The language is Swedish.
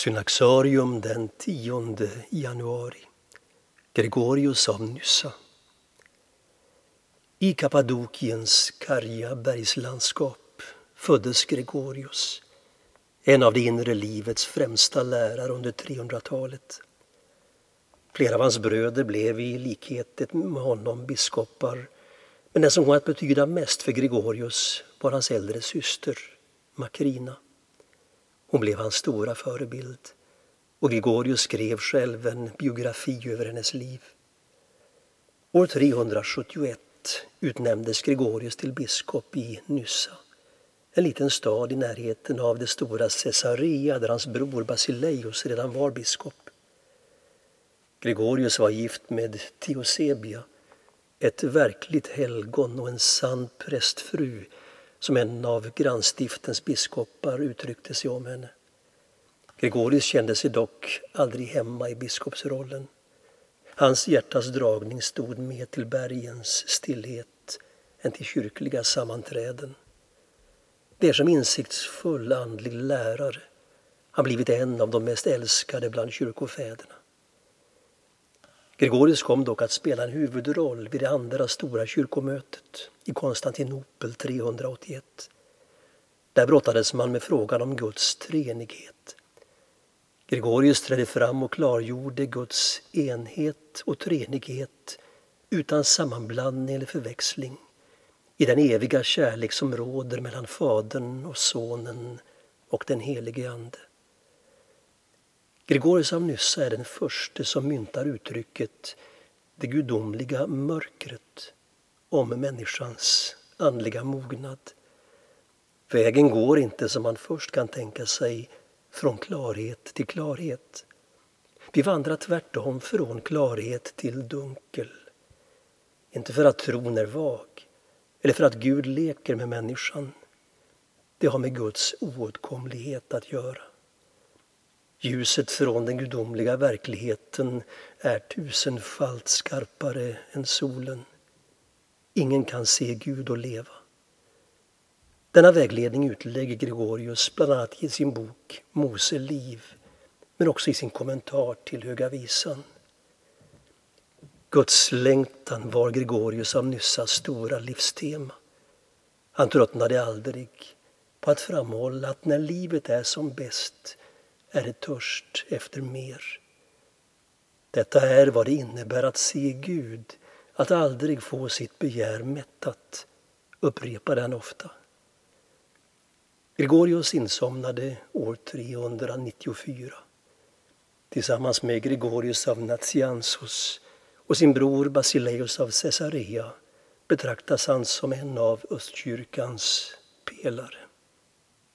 Synaxarium den 10 januari. Gregorius av Nyssa. I Kappadokiens karga bergslandskap föddes Gregorius, en av det inre livets främsta lärare under 300-talet. Flera av hans bröder blev i likhet med honom biskopar, men den som kom att betyda mest för Gregorius var hans äldre syster, Makrina. Hon blev hans stora förebild och Gregorius skrev själv en biografi över hennes liv. År 371 utnämndes Gregorius till biskop i Nyssa, en liten stad i närheten av det stora Caesarea där hans bror Basileios redan var biskop. Gregorius var gift med Theosebia, ett verkligt helgon och en sann prästfru som en av grannstiftens biskopar uttryckte sig om henne. Gregorius kände sig dock aldrig hemma i biskopsrollen. Hans hjärtas dragning stod mer till bergens stillhet än till kyrkliga sammanträden. Det är som insiktsfull andlig lärare han blivit en av de mest älskade bland kyrkofäderna. Gregorius kom dock att spela en huvudroll vid det andra stora kyrkomötet i Konstantinopel 381. Där brottades man med frågan om Guds treenighet. Gregorius trädde fram och klargjorde Guds enhet och treenighet utan sammanblandning eller förväxling i den eviga kärlek som råder mellan Fadern och Sonen och den helige Ande. Gregorius av Nyssa är den första som myntar uttrycket det gudomliga mörkret om människans andliga mognad. Vägen går inte som man först kan tänka sig från klarhet till klarhet. Vi vandrar tvärtom från klarhet till dunkel. Inte för att tron är vag eller för att Gud leker med människan. Det har med Guds oåtkomlighet att göra. Ljuset från den gudomliga verkligheten är tusenfalt skarpare än solen. Ingen kan se Gud och leva. Denna vägledning utlägger Gregorius bland annat i sin bok Mose liv, men också i sin kommentar till Höga visan. Guds längtan var Gregorius av Nyssas stora livstema. Han tröttnade aldrig på att framhålla att när livet är som bäst är det törst efter mer. Detta är vad det innebär att se Gud, att aldrig få sitt begär mättat, upprepade han ofta. Gregorius insomnade år 394. Tillsammans med Gregorius av Nazianzus och sin bror Basileus av Caesarea betraktas han som en av östkyrkans pelare.